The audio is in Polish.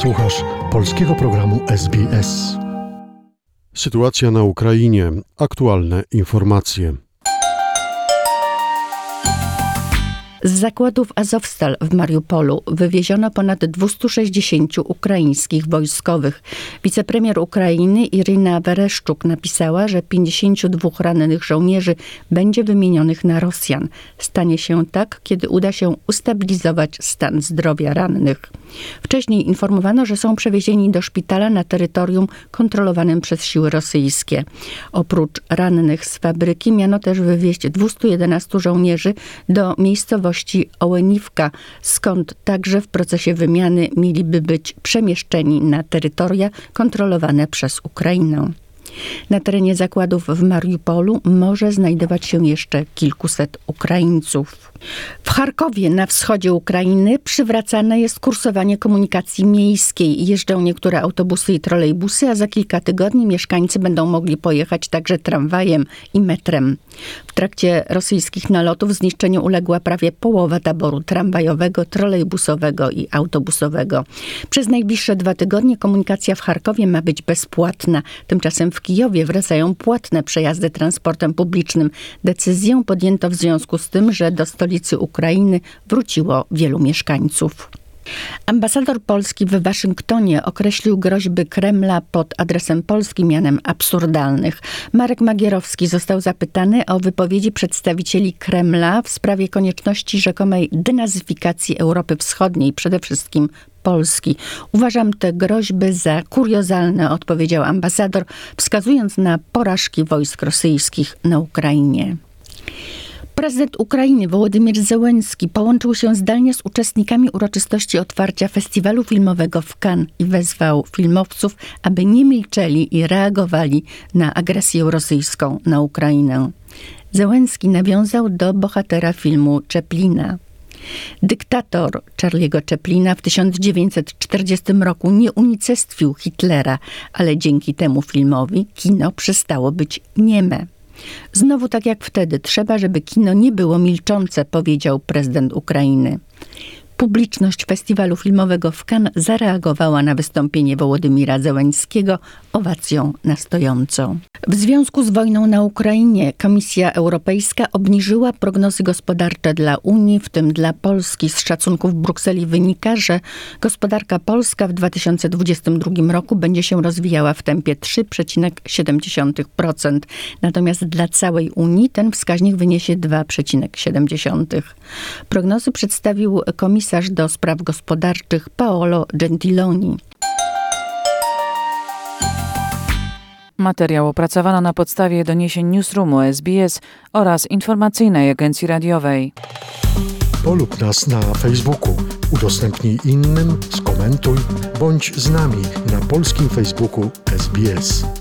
Słuchasz polskiego programu SBS. Sytuacja na Ukrainie. Aktualne informacje. Z zakładów Azowstal w Mariupolu wywieziono ponad 260 ukraińskich wojskowych. Wicepremier Ukrainy Irina Wereszczuk napisała, że 52 rannych żołnierzy będzie wymienionych na Rosjan. Stanie się tak, kiedy uda się ustabilizować stan zdrowia rannych. Wcześniej informowano, że są przewiezieni do szpitala na terytorium kontrolowanym przez siły rosyjskie. Oprócz rannych z fabryki miano też wywieźć 211 żołnierzy do miejscowości Ołeniwka, skąd także w procesie wymiany mieliby być przemieszczeni na terytoria kontrolowane przez Ukrainę. Na terenie zakładów w Mariupolu może znajdować się jeszcze kilkuset Ukraińców. W Charkowie na wschodzie Ukrainy przywracane jest kursowanie komunikacji miejskiej. Jeżdżą niektóre autobusy i trolejbusy, a za kilka tygodni mieszkańcy będą mogli pojechać także tramwajem i metrem. W trakcie rosyjskich nalotów zniszczeniu uległa prawie połowa taboru tramwajowego, trolejbusowego i autobusowego. Przez najbliższe dwa tygodnie komunikacja w Charkowie ma być bezpłatna. Tymczasem w wracają płatne przejazdy transportem publicznym. Decyzję podjęto w związku z tym, że do stolicy Ukrainy wróciło wielu mieszkańców. Ambasador Polski w Waszyngtonie określił groźby Kremla pod adresem Polski mianem absurdalnych. Marek Magierowski został zapytany o wypowiedzi przedstawicieli Kremla w sprawie konieczności rzekomej denazyfikacji Europy Wschodniej, przede wszystkim Polski. Uważam te groźby za kuriozalne, odpowiedział ambasador, wskazując na porażki wojsk rosyjskich na Ukrainie. Prezydent Ukrainy Wołodymyr Zełenski połączył się zdalnie z uczestnikami uroczystości otwarcia festiwalu filmowego w Cannes i wezwał filmowców, aby nie milczeli i reagowali na agresję rosyjską na Ukrainę. Zełenski nawiązał do bohatera filmu Czeplina. Dyktator Charlie'ego Chaplina w 1940 roku nie unicestwił Hitlera, ale dzięki temu filmowi kino przestało być nieme. Znowu tak jak wtedy, trzeba, żeby kino nie było milczące, powiedział prezydent Ukrainy. Publiczność festiwalu filmowego w Cannes zareagowała na wystąpienie Wołodymira Zełańskiego owacją na stojąco. W związku z wojną na Ukrainie Komisja Europejska obniżyła prognozy gospodarcze dla Unii, w tym dla Polski. Z szacunków Brukseli wynika, że gospodarka polska w 2022 roku będzie się rozwijała w tempie 3,7%. Natomiast dla całej Unii ten wskaźnik wyniesie 2,7%. Prognozy przedstawił komisarz do spraw gospodarczych Paolo Gentiloni. Materiał opracowano na podstawie doniesień Newsroomu SBS oraz informacyjnej agencji radiowej. Polub nas na Facebooku, udostępnij innym, skomentuj, bądź z nami na polskim Facebooku SBS.